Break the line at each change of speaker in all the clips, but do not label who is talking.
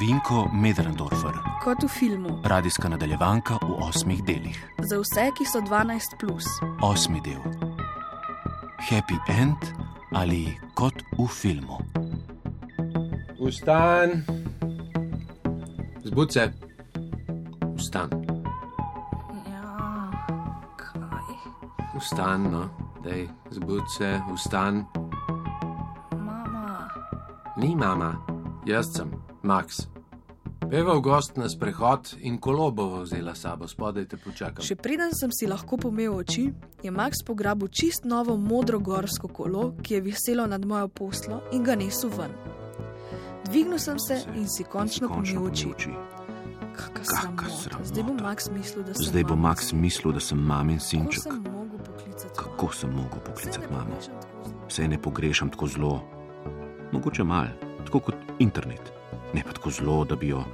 Vinko Medrendorfer,
kot v filmu.
radijska nadaljevanka v osmih delih.
Za vse, ki so 12. Plus.
Osmi del. Happy end ali kot v filmu.
Vstan, zbud se, vstan,
Ja, kaj?
vstan, no, dej, zbud se, vstan.
Mama,
Ni mama, jaz sem, Max. Peva v gost na sprehod in kolo bo vzela sabo, spodaj te počakam.
še preden sem si lahko pomel oči, je Max pograbil čist novo modro gorsko kolo, ki je viselo nad mojo poslo in ga nesel ven. Dvignil sem se in si končno pomil oči. Kakšna
Kaka
sramota.
sramota.
Zdaj bo Max mislil, da sem.
Zdaj bo. Max mislil, da sem mamin
Kako
sinček.
sem mogel poklicati?
Kako sem mogel poklicati mamo? Vse ne pogrešam tako zelo. Mogoče mal, tako kot internet. Ne pa tako zelo, da bi jo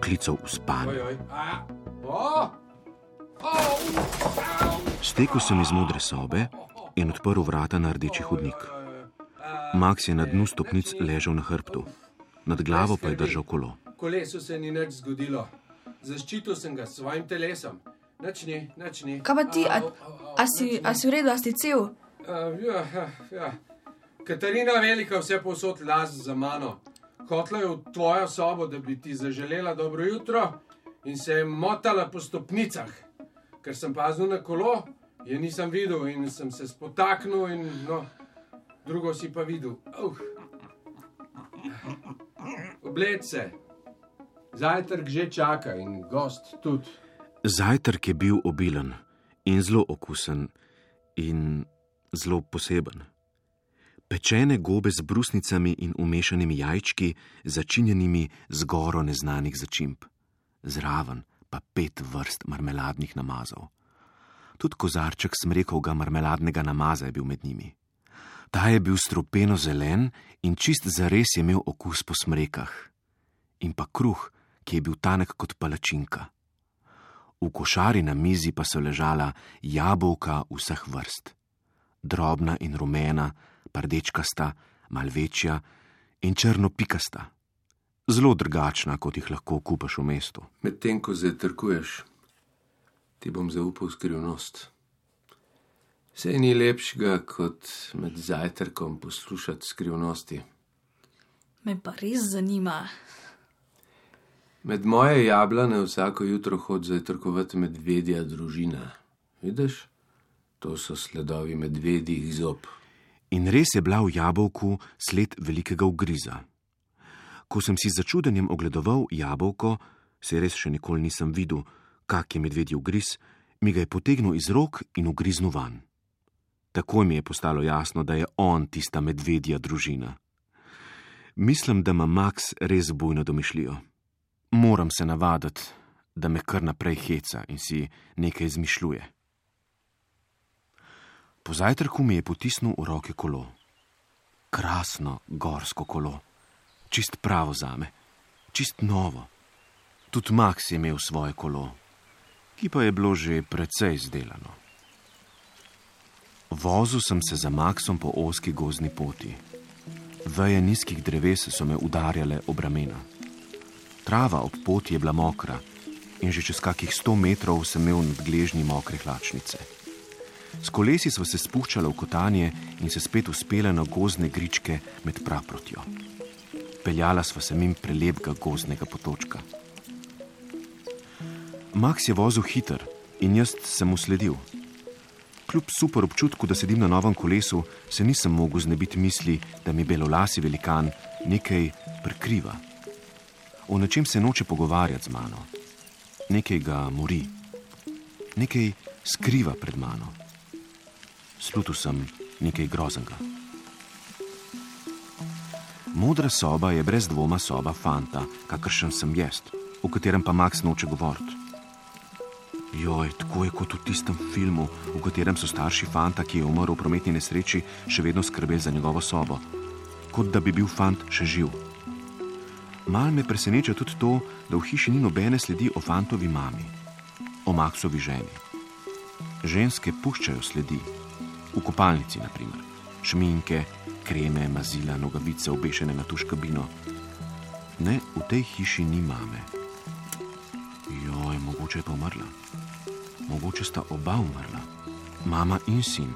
klical v spanje. Stekel sem iz modre sobe in odprl vrata na rdeči hodnik. Max je na dnu stopnic ležal na hrbtu, nad glavo pa je držal kolo.
kolesu se ni nič zgodilo. Zaščitil sem ga s svojim telesom. Nič ni, nič ni.
Kaj pa ti, a, a, si, a si v redu, a si cel?
Uh, ja, ja. Katarina Velika vse posod laz za mano. Hotla je v tvojo sobo, da bi ti zaželela dobro jutro in se je motala po stopnicah. Ker sem pazil na kolo, je nisem videl in sem se spotaknil in no, drugo si pa videl. Uh. Obled se. Zajtrk že čaka in gost tudi.
Zajtrk je bil obilen in zelo okusen in zelo poseben. Pečene gobe z brusnicami in umešanimi jajčki, začinjenimi z goro neznanih začimb, zraven pa pet vrst marmeladnih namazov. Tudi kozarček smrekovega marmeladnega namaza je bil med njimi. Ta je bil stropeno zelen in čist zares je imel okus po smrekah. In pa kruh, ki je bil tanek kot palačinka. V košari na mizi pa so ležala jabolka vseh vrst. Drobna in rumena, pa rdečkasta, mal večja in črno-pikasta. Zelo drugačna, kot jih lahko kupaš v mestu.
Medtem ko zajtrkuješ, ti bom zaupal skrivnost. Sej ni lepšega, kot med zajtrkom poslušati skrivnosti.
Me pa res zanima.
Med moje jablane vsako jutro hod zajtrkovati medvedja družina. Vidiš, to so sledovi medvedjih zob.
In res je bila v jabolku sled velikega ugriza. Ko sem si začudenjem ogledoval jabolko, se res še nikoli nisem videl, kak je medvedji ugriz, mi ga je potegnil iz rok in ugriznil van. Takoj mi je postalo jasno, da je on tista medvedja družina. Mislim, da ima Max res bujno domišljijo. Moram se navaditi, da me kar naprej heca in si nekaj izmišljuje. Po zajtrku mi je potisnil v roke kolo. Krasno gorsko kolo, čist pravo zame, čist novo. Tudi Max je imel svoje kolo, ki pa je bilo že precej izdelano. Vozil sem se za Maxom po oski gozni poti. Veje nizkih dreves so me udarjale ob ramena. Trava ob poti je bila mokra in že čez kakih sto metrov sem imel nad gležnji mokre hlačnice. S kolesi smo se spuščali v kotanje in se spet uspele na gozne gričke med praprotjo. Peljala sva se mim prelepega gozdnega potočka. Max je vozil hiter in jaz sem mu sledil. Kljub super občutku, da sedim na novem kolesu, se nisem mogel znebiti misli, da mi belolasi velikan nekaj prikriva. O nečem se noče pogovarjati z mano, nekaj ga mori, nekaj skriva pred mano. Slutil sem nekaj groznega. Modra soba je brez dvoma soba fanta, kakršen sem jaz, o katerem pa Max noče govoriti. Joj, tako je kot v tistem filmu, v katerem so starši fanta, ki je umrl v prometni nesreči, še vedno skrbeli za njegovo sobo, kot da bi bil fant še živ. Mal me preseneča tudi to, da v hiši ni nobene sledi o fantovi mami, o Maxovi ženi. Ženske puščajo sledi, v kopalnici, naprimer, šminke, kreme, mazila, nogavice, obešene na tuš kabino. Ne, v tej hiši ni mame. Mogoče je pa umrla. Mogoče sta oba umrla, mama in sin.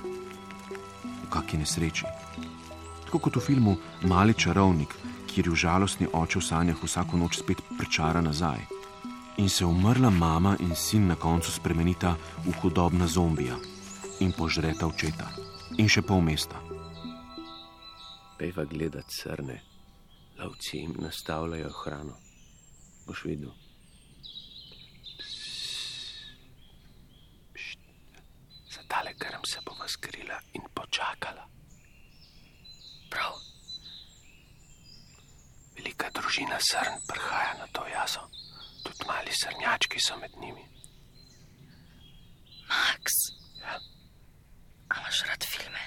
V kakšni nesreči. Tako kot v filmu Mali čarovnik, kjer je v žalostni oče v sanjah vsako noč spet prečara nazaj. In se umrla mama in sin na koncu spremenita v hudobna zombija in požreta očeta in še pol mesta.
Pejva gledat srne, lovci jim nastavljajo hrano. Boš videl. Za tale grm se bova skrila in počakala.
Prav,
Velika družina srn prihaja na to jaso. Tudi mali srnjački so med njimi.
Max, imaš rad filme?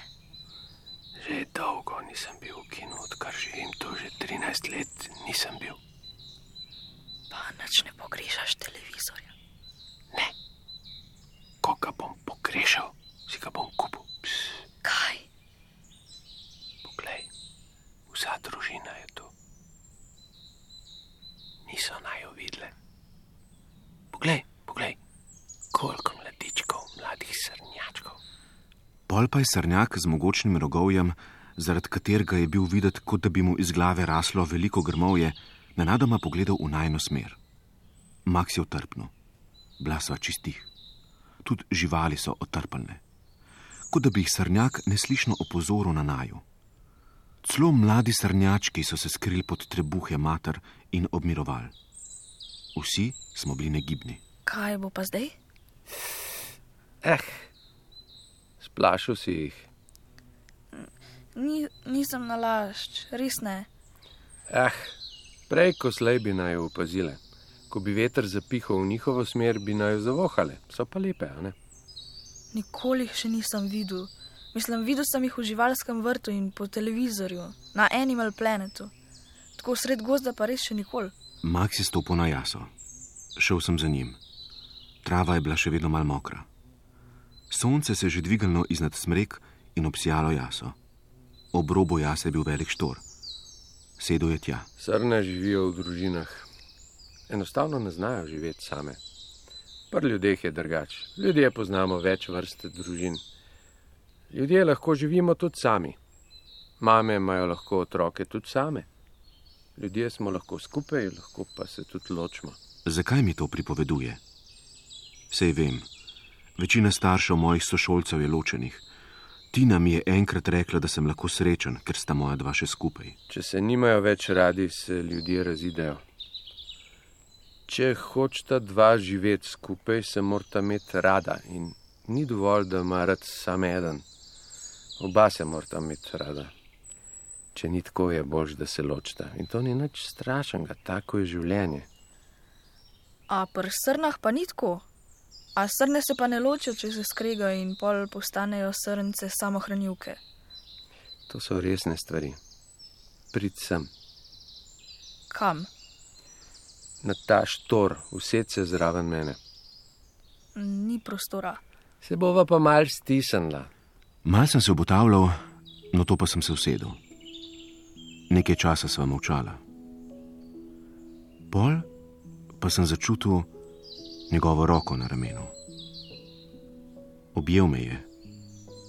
Že dolgo nisem bil v kinu, odkar živim tu, že 13 let nisem bil.
Pa nič ne pogrešaš televizorja.
Ne. Ko ga bom pogrešal, si ga bom kupil. Pss,
Kaj?
poglej, vsa družina je tu. Niso naj jo videle.
Pol pa je srnjak z mogočnim rogovjem, zaradi katerega je bil videti, kot da bi mu iz glave raslo veliko grmovje, nenadoma pogledal v najno smer. Max je utrpnil, bila sva čistih. Tudi živali so otrpljene, kot da bi jih srnjak neslišno opozoril na naju. Celo mladi srnjački so se skrili pod trebuhe mater in obmirovali. Vsi smo bili negibni.
Kaj bo pa zdaj?
Eh, splašil si jih.
Ni, nisem nalašč, res ne.
Ah, prej ko slej bi naj opazile. Ko bi veter zapihal v njihovo smer, bi naj zavohale. So pa lepe, a ne?
Nikoli jih še nisem videl. Mislim, videl sem jih v živalskem vrtu in po televizorju, na Animal Planetu. Tako sred gozda pa res še nikoli.
Max je stopil na jaso. Šel sem za njim. Trava je bila še vedno mal mokra. Sonce se je že dvignilo iznad smrek in obsijalo jaso. Ob robu jase je bil velik štor. Sedel je tja.
Srne živijo v družinah. Enostavno ne znajo živeti same. Pri ljudeh je drugače. Ljudje poznamo več vrst družin. Ljudje lahko živimo tudi sami. Mame imajo lahko otroke tudi same. Ljudje smo lahko skupaj, lahko pa se tudi ločimo.
Zakaj mi to pripoveduje? Sej vem, večina staršev mojih sošolcev je ločenih. Tina mi je enkrat rekla, da sem lahko srečen, ker sta moja dva še skupaj.
Če se nimajo več radi, se ljudje razidejo. Če hočeta dva živeti skupaj, se morata imeti rada in ni dovolj, da ima rad sam eden. Oba se morata imeti rada. Če ni tako, je bož, da se ločita. In to ni nič strašnega, tako je življenje.
A pri srnah pa ni tako. A srne se pa ne ločijo, če se skregajo in pol postanejo srnce samohranilke.
To so resne stvari. Prid sem,
Kam?
na ta štor, vse zraven mene.
Ni prostora.
Se bova pa mal stisnila.
Mal sem se obotavljal, no to pa sem se usedel. Nekaj časa sva molčala. Pol pa sem začutil njegovo roko na ramenu. Objel me je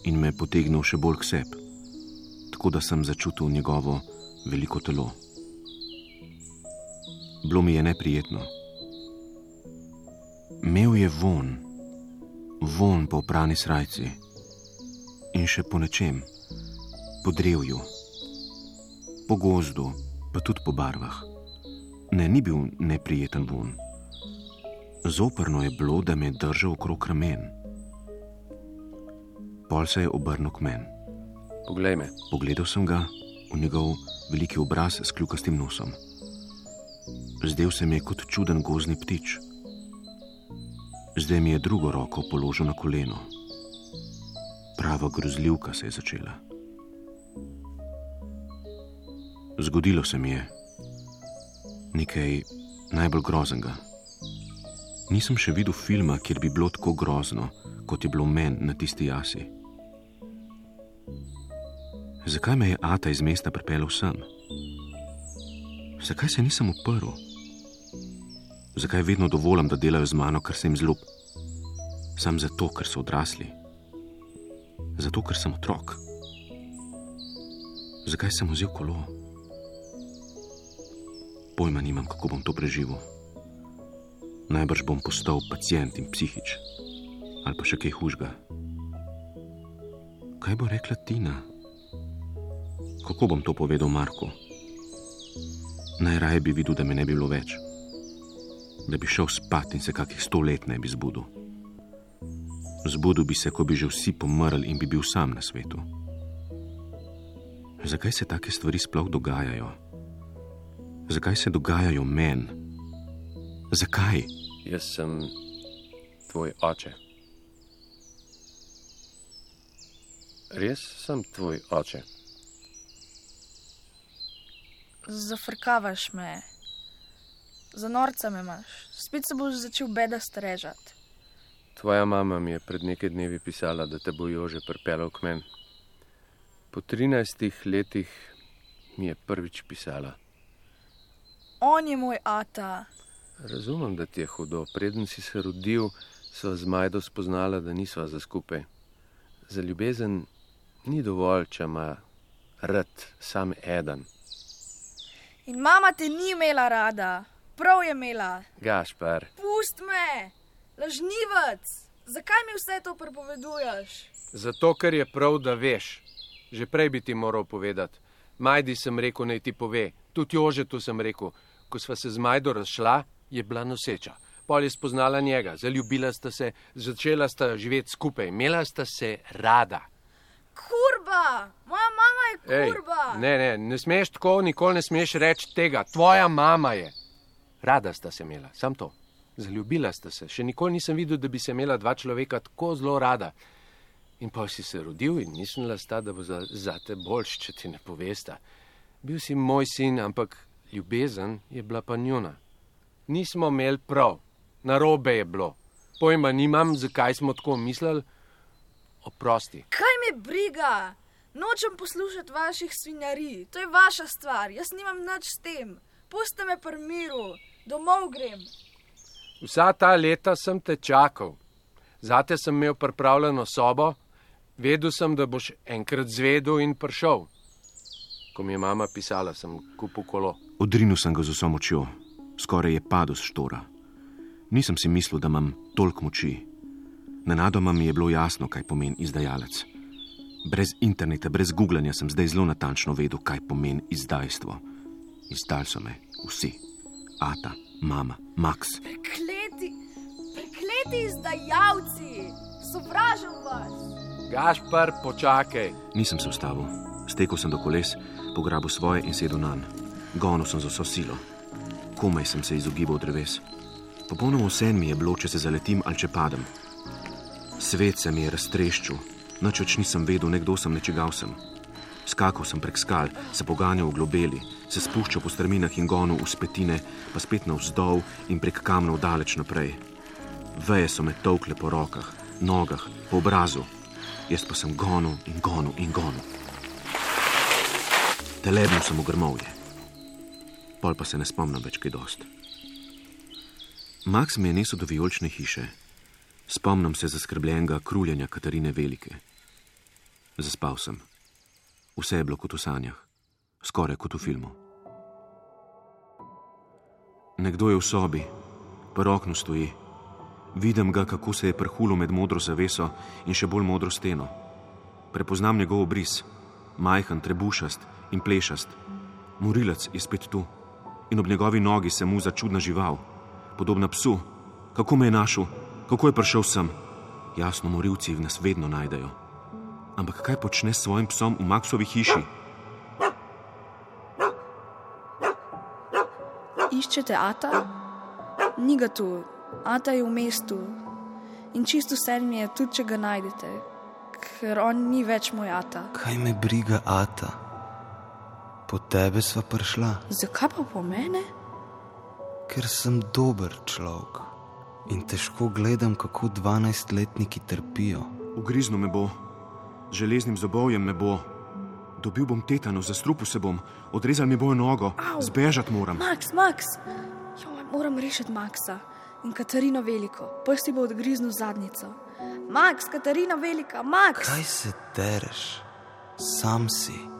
in me potegnil še bolj k sebi, tako da sem začutil njegovo veliko telo. Bilo mi je neprijetno. Imel je von, von po prani srajci in še po nečem, po drevju, po gozdu, pa tudi po barvah. Ne, ni bil neprijeten von. Zoprno je bilo, da me je držal okrog ramen. Pol se je obrnil k meni.
Poglej me.
Pogledal sem ga v njegov veliki obraz s kljukastim nosom. Zdel se mi je kot čuden gozni ptič. Zdaj mi je drugo roko položil na koleno. Prava grozljivka se je začela. Zgodilo se mi je nekaj najbolj groznega. Nisem še videl filma, kjer bi bilo tako grozno, kot je bilo meni na tisti jasi. Zakaj me je Ata iz mesta pripeljal sem? Zakaj se nisem uprl? Zakaj vedno dovolim, da delajo z mano, ker sem zlub? Sam zato, ker so odrasli. Zato, ker sem otrok. Zakaj sem vzel kolo? Pojma nimam, kako bom to preživel. Najbrž bom postal pacijent in psihič, ali pa še kaj hujšega. Kaj bo rekla Tina? Kako bom to povedal Marku? Najraje bi videl, da me ne bi bilo več, da bi šel spat in se kakih sto let ne bi zbudil. Zbudil bi se, ko bi že vsi pomrli in bi bil sam na svetu. Zakaj se take stvari sploh dogajajo? Zakaj se dogajajo meni? Zakaj?
Jaz sem tvoj oče. Res sem tvoj oče.
Zafrkavaš me, za norca me imaš, spet se boš začel beda strežati.
Tvoja mama mi je pred nekaj dnevi pisala, da te bo Jože pripeljal k meni. Po 13 letih mi je prvič pisala.
On je moj ata.
Razumem, da ti je hudo. Preden si se rodil, so z Majdo spoznala, da nisva za skupaj. Za ljubezen ni dovolj, če ima rad sam eden.
In mama te ni imela rada, prav je imela.
Gašpar,
Pust me, lažnivec, zakaj mi vse to prepoveduješ?
zato ker je prav, da veš. Že prej bi ti moral povedati. Majdi sem rekel, naj ti pove. Tudi Jožetu sem rekel, ko sva se z Majdo razšla, je bila noseča. Pol je spoznala njega, zaljubila sta se, začela sta živeti skupaj, imela sta se rada.
Kurba, moja mama je
Ej,
kurba.
ne, ne, ne smeš tako, nikoli ne smeš reči tega. Tvoja mama je. Rada sta se imela, sam to. Zaljubila sta se. Še nikoli nisem videl, da bi se imela dva človeka tako zelo rada. In pa si se rodil in mislila sta, da bo za, za te boljš, če ti ne povesta. Bil si moj sin, ampak ljubezen je bila pa njuna. Nismo imeli prav, narobe je bilo. Pojma nimam, zakaj smo tako mislili. Oprosti.
Kaj me briga? Nočem poslušati vaših svinjarij, to je vaša stvar, jaz nimam nič s tem. Puste me pri miru, domov grem.
Vsa ta leta sem te čakal. Zate sem imel pripravljeno sobo, vedel sem, da boš enkrat zvedel in prišel. Ko mi je mama pisala, sem kupil kolo.
Odrinil sem ga z vso močjo, skoraj je padel z štora. Nisem si mislil, da imam toliko moči. Nenadoma mi je bilo jasno, kaj pomeni izdajalec. Brez interneta, brez googlanja sem zdaj zelo natančno vedel, kaj pomeni izdajstvo. Izdali so me vsi. Ata, mama, Max.
Prekleti, prekleti izdajalci, sovražim vas.
Gašpar, počakaj.
Nisem se ustavil, stekel sem do koles, pograbil svoje in sedel na nj. Gonil sem z vso silo. Komaj sem se izogibal dreves. Popolnoma vse mi je bilo, če se zaletim ali če padem. Svet se mi je raztreščil, nič več nisem vedel, nekdo sem nečigal sem. Skakal sem prek skal, se poganjal v globeli, se spuščal po strminah in gonil v spetine, pa spet navzdol in prek kamnov daleč naprej. Veje so me tolkle po rokah, nogah, po obrazu, jaz pa sem gonil in gonil in gonil. Telebno sem v grmovje, pol pa se ne spomnim več kaj dost. Max me je nesel do vijolične hiše. Spomnim se zaskrbljenega kruljenja Katarine Velike. Zaspal sem. Vse je bilo kot v sanjah, skoraj kot v filmu. Nekdo je v sobi, pri oknu stoji. Vidim ga, kako se je prhulo med modro zaveso in še bolj modro steno. Prepoznam njegov obris, majhen, trebušast in plešast. Morilec je spet tu in ob njegovi nogi se mu začudna žival, podobna psu. Kako me je našel, kako je prišel sem? Jasno, morilci nas vedno najdejo. Ampak kaj počne s svojim psom v Maksovi hiši?
Iščete Ata? Ni ga tu, Ata je v mestu. In čisto vse mi je, tudi če ga najdete, ker on ni več moj Ata.
Kaj me briga, Ata? Po tebe sva prišla,
Zakaj pa po mene?
ker sem dober človek in težko gledam, kako dvanajstletniki trpijo.
Ugriznil me bo, železnim zobovjem me bo, Dobil bom tetano, zastrupil se bom, odrezal mi bojo nogo,
Au.
zbežati moram.
Max, Max, Joj, moram rešiti Maxa in Katarino Veliko, pes ti bo odgriznil zadnico. Max, Katarina Velika, Max!
Kaj se tereš? Sam si.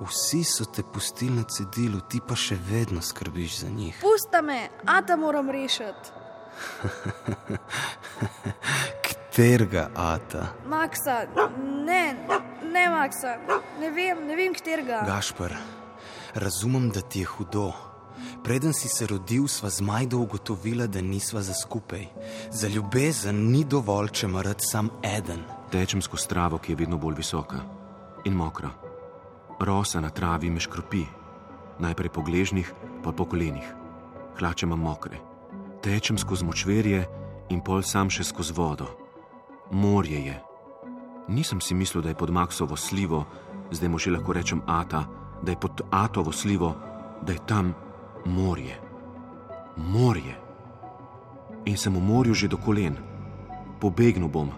Vsi so te pustili na cedilu, ti pa še vedno skrbiš za njih.
Pusta me, ata moram rešiti.
Katerega ata?
Maxa, ne, ne Maxa, ne vem, ne vem, katerega.
Gašpr, razumem, da ti je hudo. Preden si se rodil, sva z Majdo ugotovila, da nisva za skupaj. Za ljubezen ni dovolj, če ima rad sam eden.
Tečem skozi travo, ki je vedno bolj visoka in mokra. Rosa na travi me škropi, najprej po gležnjih, pa po kolenih. Hlače imam mokre. Tečem skozi močverje in pol sam še skozi vodo. Morje je. Nisem si mislil, da je pod Maksovo slivo, zdaj mu že lahko rečem Ata, da je pod Atovo slivo, da je tam morje. Morje. In sem v morju že do kolen. Pobegnil bom,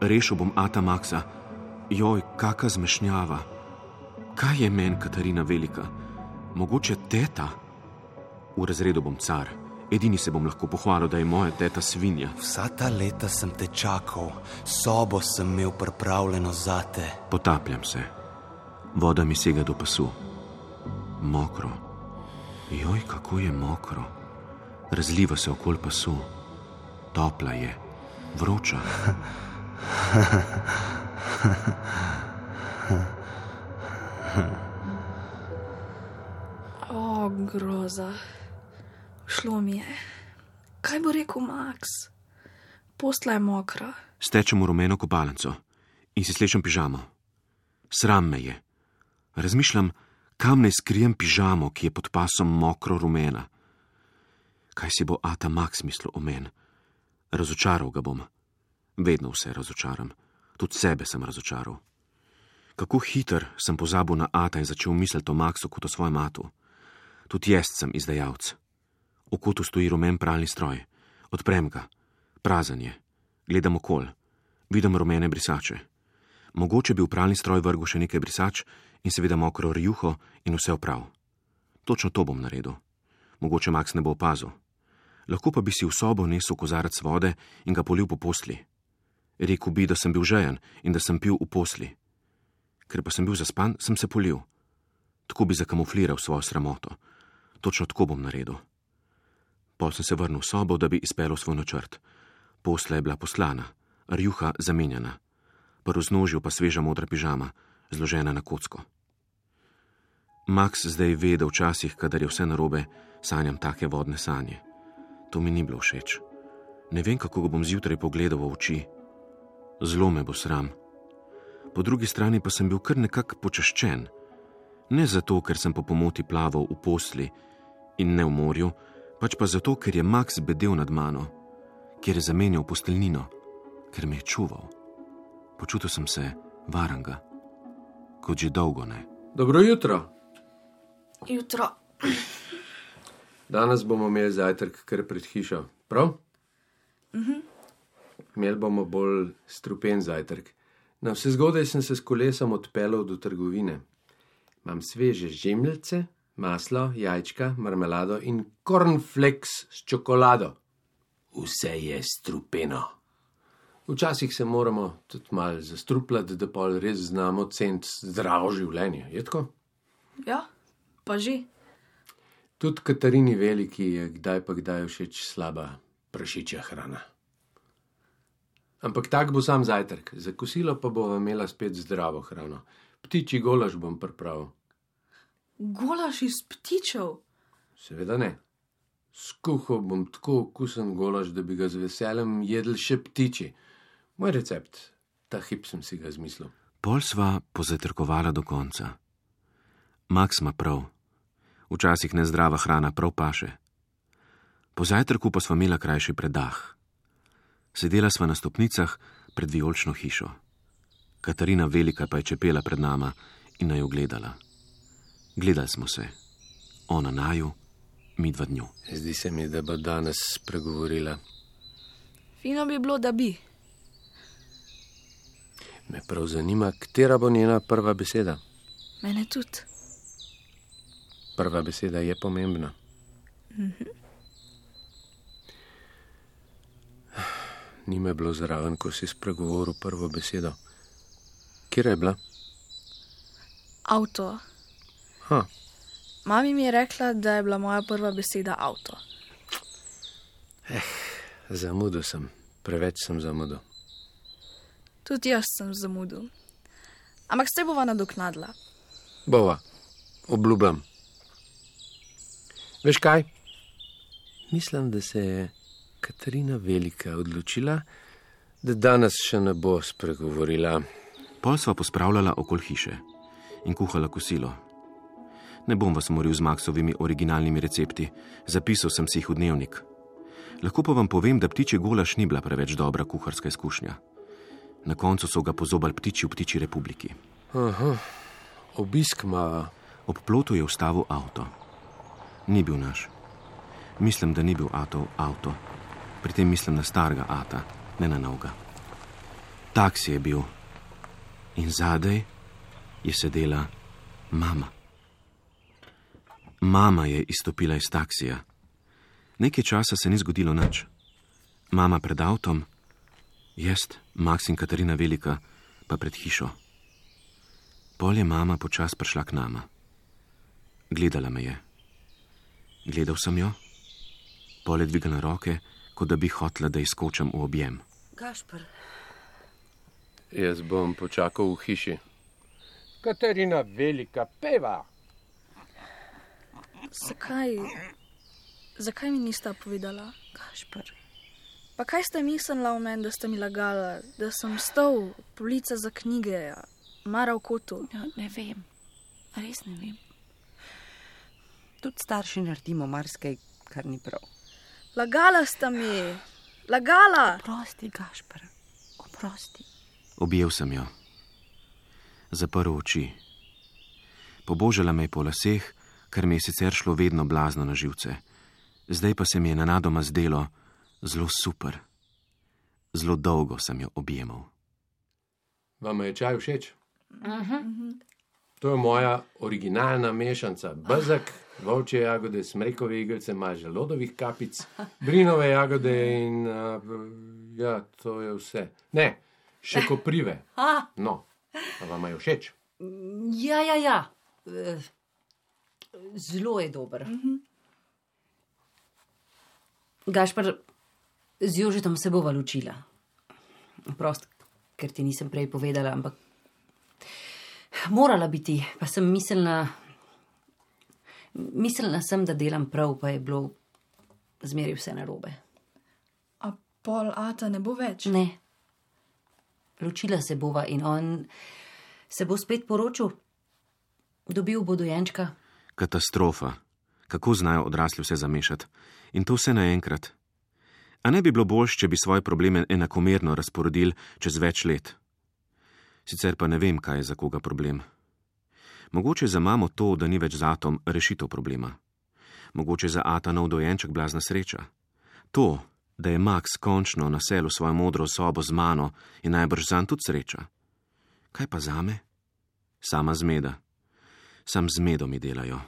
rešil bom Ata Maksa. Joj, kakšna zmešnjava. Kaj je meni, Katarina Velika? Mogoče teta? V razredu bom car, edini se bom lahko pohvalil, da je moja teta svinja.
Vsa ta leta sem te čakal, sobo sem imel pripravljeno zate.
Potapljam se, voda mi sega do pasu. Mokro. Joj, kako je mokro. Razliva se okoli pasu. Topla je, vroča.
O, groza. Šlo mi je. Kaj bo rekel Max? Postla je mokra.
Stečem v rumeno kopalnico in si slečem pižamo. Sram me je. Razmišljam, kam naj skrijem pižamo, ki je pod pasom mokro rumena. Kaj si bo Ata Max mislil o meni? Razočaral ga bom. Vedno vse razočaram. Tudi sebe sem razočaral. Kako hiter sem pozabil na Ata in začel misliti o Maxu kot o svojem Atu. Tudi jaz sem izdajalec. V kotu stoji rumen pralni stroj. Odprem ga, prazen je. Gledam okol, vidim rumene brisače. Mogoče bi v pralni stroj vrgel še nekaj brisač in seveda mokro rjuho in vse oprav. Točno to bom naredil. Mogoče Max ne bo opazil. Lahko pa bi si v sobo nesel kozarec vode in ga polil po posli. Rekl bi, da sem bil žejen in da sem pil v posli. Ker pa sem bil zaspan, sem se polil. Tako bi zakamufliral svojo sramoto. Točno tako bom naredil. Pol sem se vrnil v sobo, da bi izpeljal svoj načrt. Posla je bila poslana, rjuha zamenjana, prvo znožil pa sveža modra pižama, zložena na kocko. Max zdaj ve, da včasih, kadar je vse narobe, sanjam take vodne sanje. To mi ni bilo všeč. Ne vem, kako ga bom zjutraj pogledal v oči. Zelo me bo sram. Po drugi strani pa sem bil kar nekako počaščen. Ne zato, ker sem po pomoti plaval v posli in ne v morju, pač pa zato, ker je Max bedel nad mano, ker je zamenjal posteljnino, ker me je čuval. Počutil sem se varanga, kot že dolgo ne.
Dobro jutro.
Jutro.
Danes bomo imeli zajtrk kar pred hišo, prav? Mhm. Imeli bomo bolj strupen zajtrk. Na vse zgodaj sem se s kolesom odpeljal do trgovine. Imam sveže žemljice, maslo, jajčka, marmelado in cornflakes s čokolado. Vse je strupeno. Včasih se moramo tudi malo zastrupljati, da pol res znamo cent zdravo življenje. Je tako?
Ja, pa že.
Tudi Katarini veliki je kdaj pa kdaj všeč slaba prašičja hrana. Ampak tak bo sam zajtrk, za kosilo pa bova imela spet zdravo hrano. Ptiči golaž bom pripravil.
Golaš iz ptičev.
Seveda ne. Skuhal bom tako okusen golaž, da bi ga z veseljem jedli še ptiči. Moj recept, ta hip sem si ga zmislil.
Pol sva pozatrkovala do konca. Max ima prav. Včasih nezdrava hrana prav paše. Po zajtrku pa sva imela krajši predah. Sedela sva na stopnicah pred vijolično hišo. Katarina Velika pa je čepela pred nama in naj jo gledala. Gledali smo se, ona naju, mi dva dnju.
Zdi se mi, da bo danes spregovorila.
Fino bi bilo, da bi.
Me prav zanima, katera bo njena prva beseda.
Mene tudi.
Prva beseda je pomembna. Ni me bilo zraven, ko si spregovoril prvo besedo. Kje je bila?
Avto.
Ha,
Mami mi je rekla, da je bila moja prva beseda avto.
zamudil sem, preveč sem zamudil.
Tudi jaz sem zamudil. Ampak se bova nadoknadila.
Bova, obljubljam. Veš kaj? Mislim, da se je Katarina Velika odločila, da danes še ne bo spregovorila.
Pol sva pospravljala okoli hiše in kuhala kosilo. Ne bom vas moril z Maksovimi originalnimi recepti, zapisal sem si jih v dnevnik. Lahko pa vam povem, da ptičje golaš ni bila preveč dobra kuharska izkušnja. Na koncu so ga pozobali ptiči v ptiči republiki.
Aha, obisk ima.
Ob plotu je ustavil avto. Ni bil naš. Mislim, da ni bil Atov avto. Pri tem mislim na starega Ata, ne na novega. Taksi je bil in zadaj je sedela mama. Mama je izstopila iz taksija. Nekaj časa se ni zgodilo nič. Mama pred avtom, jaz, Max in Katarina Velika, pa pred hišo. Pol je mama počasi prišla k nama. Gledala me je. Gledal sem jo, pol je dvigala roke, kot da bi hotela, da izkočem v objem.
Gašpr,
Jaz bom počakal v hiši.
Katarina velika peva.
Zakaj? Zakaj mi nista povedala?
Gašpr,
Pa kaj ste mislila o meni, da ste mi lagala, da sem stol, polica za knjige, mara v kotu?
ja, ne vem, res ne vem. Tudi starši naredimo marsikaj, kar ni prav.
Lagala sta mi, lagala!
Oprosti, Gašpr, oprosti.
Objel sem jo. Zaprl oči. Pobožala me je po laseh, kar mi je sicer šlo vedno blazno na živce. Zdaj pa se mi je nenadoma zdelo zelo super. Zelo dolgo sem jo objemal.
Vam je čaj všeč? To je moja originalna mešanca. Bezak, volčje jagode, smrekove igelce, maže lodovih kapic, brinove jagode in uh, ja, to je vse. Ne, še koprive.
A,
No, pa vam je všeč?
ja, ja, ja. Zelo je dober. Gašpr, z Jožetom se bova ločila. Prost, ker ti nisem prej povedala, ampak morala biti, pa sem mislila, mislila sem, da delam prav, pa je bilo zmeraj vse narobe.
A pol Ata ne bo več?
Ne. Ločila se bova in on se bo spet poročil, dobil bo dojenčka.
Katastrofa. Kako znajo odrasli vse zamešati? In to vse naenkrat. A ne bi bilo boljš, če bi svoje probleme enakomerno razporedili čez več let? Sicer pa ne vem, kaj je za koga problem. Mogoče za mamo to, da ni več z atom, rešitev problema. Mogoče za ata nov dojenček blazna sreča. To, da je Max končno naselil svojo modro sobo z mano, je najbrž zanj tudi sreča. Kaj pa zame? Sama zmeda. Sam zmedo mi delajo.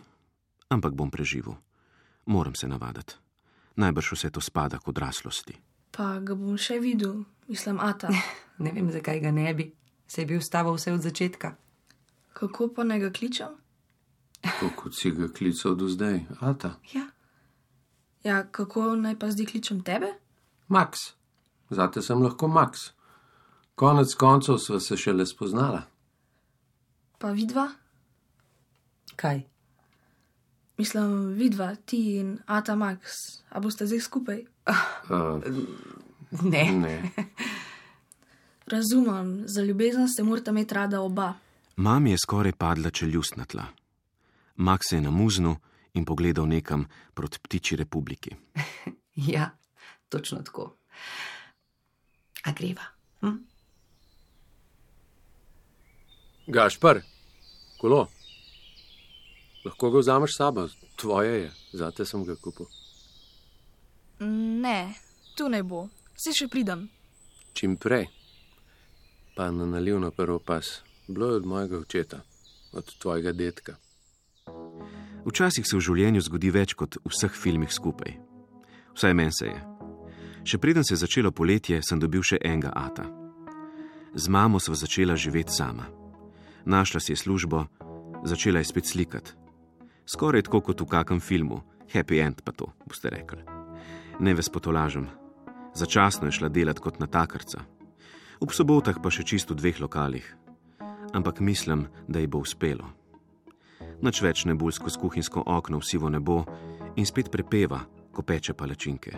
Ampak bom preživel. Moram se navaditi. Najbrž vse to spada k odraslosti.
Pa ga bom še videl, mislim, Ata.
Ne vem, zakaj ga ne bi, se je bil staval vse od začetka.
Kako pa naj ga kličem?
Tako kot si ga klical do zdaj, Ata.
Ja,
Ja, kako naj pa zdaj kličem tebe?
Max, zate sem lahko Max. Konec koncev sva se šele spoznala.
Pa vidva?
kaj?
Mislim, vidva, ti in Ata Max. A boste zdaj skupaj?
Uh,
Ne.
ne.
Razumem, za ljubezen se morata imeti rada oba.
Mami je skoraj padla čeljust na tla. Max se je namuznil in pogledal nekam proti ptiči republiki.
Ja, točno tako. A greva? Hm?
Gašpar, kolo. Lahko ga vzameš s sabo, tvoje je, zate sem ga kupil.
Ne, tu ne bo, si še pridem.
Čim prej. Pa na naliv na prvo pas, bilo je od mojega očeta. od tvojega detka.
Včasih se v življenju zgodi več kot v vseh filmih skupaj. Vsaj meni se je. Še preden se je začelo poletje, sem dobil še enega ata. Z mamo sva začela živeti sama. Našla si je službo, začela je spet slikati. Skoraj tako kot v kakem filmu, happy end pa to, boste rekli. Ne ves potolažem. Začasno je šla delati kot natakarca. Ob sobotah pa še čisto v dveh lokalih. Ampak mislim, da ji bo uspelo. Noč več ne bulj skozi kuhinjsko okno v sivo nebo in spet prepeva, ko peče palačinke.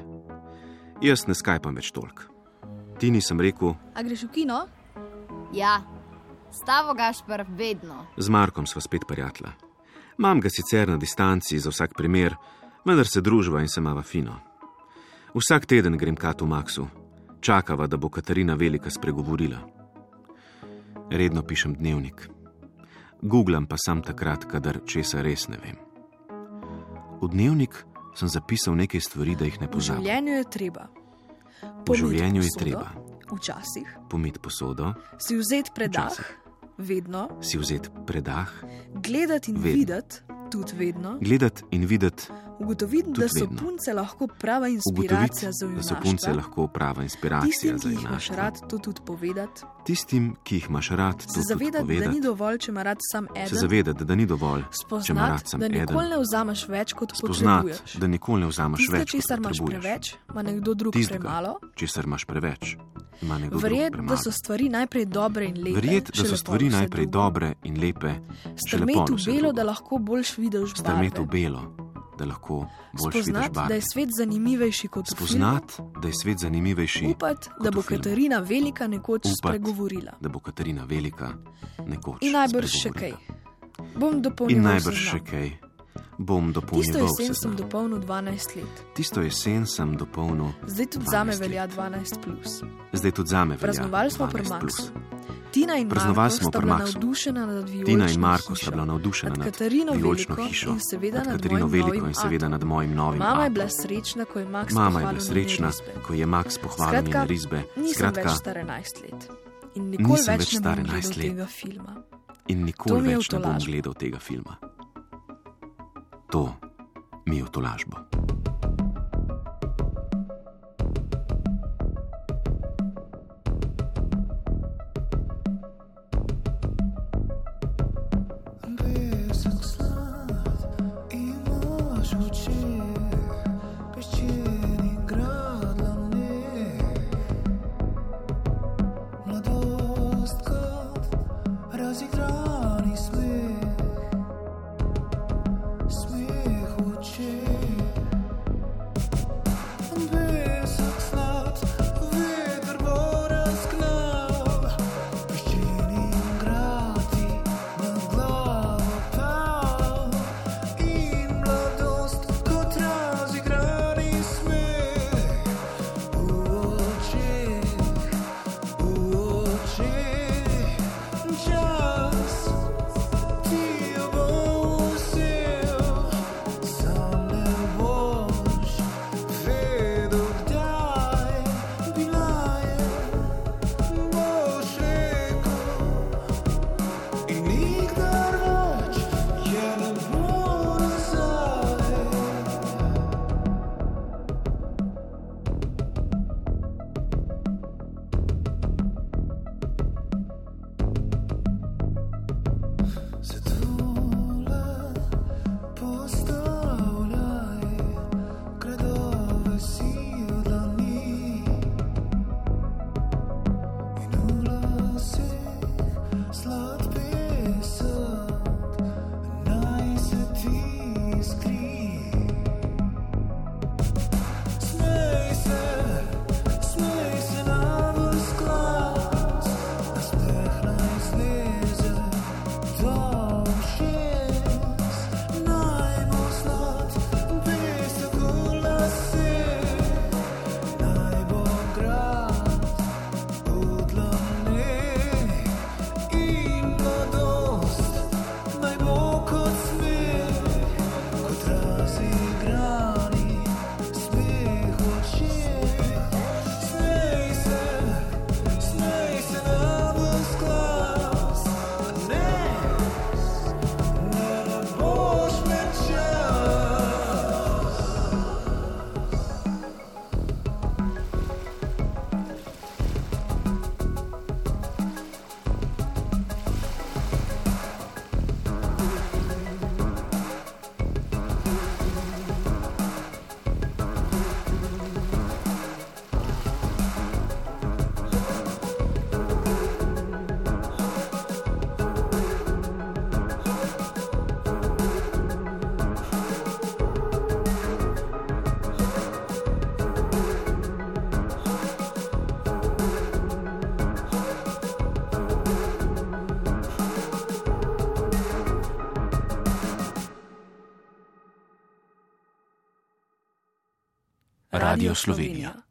Jaz ne skajpam več tolk. Ti nisem rekel,
A greš v kino?
Ja, stavo Gašpr vedno.
z Markom sva spet prijatla. Mam ga sicer na distanci za vsak primer, vendar se družba in se mava fino. Vsak teden grem kat v Maksu, čakava, da bo Katarina Velika spregovorila. Redno pišem dnevnik. Googlam pa sam takrat, kadar česa res ne vem. V dnevnik sem zapisal nekaj stvari, da jih ne
V
pozabim.
življenju je treba. Pomiti
življenju je treba
Včasih
pomiti posodo,
si vzeti predah,
Včasih.
vedno,
si vzeti predah,
gledati in videti, tudi vedno,
gledati in videti,
ugotoviti, da so
vedno.
punce lahko prava inspiracija za
da so punce lahko prava inspiracija
Tistim,
za
ki jih imaš
junaštvo.
rad, to tudi povedati.
Tistim, ki jih imaš rad, to
Se zavedati, da ni dovolj, če ima rad sam
Se
eden.
zavedati, da ni dovolj, če ima rad sam
da
eden.
nikoli ne vzameš več, kot
Spoznati,
potrebuješ.
da nikoli ne vzameš
Tisto,
več, kot
česar imaš
potrebuješ.
preveč, ima nekdo drug
Tistega,
premalo.
česar imaš preveč,
Verjeti, da so stvari najprej dobre in lepe.
Verjeti, da so stvari najprej
drugo.
dobre in lepe,
Strmeti v belo,
drugo.
da lahko boljš vidiš
Strmeti v
barve.
belo, da lahko boljš vidiš
Spoznati, da
barve.
je svet zanimivejši kot filmu.
Da je svet zanimivejši,
Upati,
kot
da bo. Katarina Velika nekoč
Upat,
spregovorila.
da bo Katarina Velika nekoč.
In najbrž še kaj. Bom dopolnil
In najbrž še kaj. Bom
Tisto
dopolnil
jesen sem dopolnil 12 let.
Tisto jesen sem dopolnil,
Zdaj tudi
12
zame velja 12. Plus.
zdaj tudi zame velja.
Praznovali smo pri
12 plus.
Maksu. Tina in
Praznovali smo pri
vijolično
Tina in Marko sta bila navdušena
nad Katarino Veliko
hišo,
in seveda
nad Katarino Veliko in seveda nad mojim novim
Mama je bila srečna, ko je Max
Mama je bila srečna, ko je Max pohvalil njene risbe. Skratka,
več star 11 let. In nikoli več
več
ne bom
11
gledal tega filma.
in nikoli več ne bom gledal tega filma. To mi je v tolažbo. Radio Slovenija.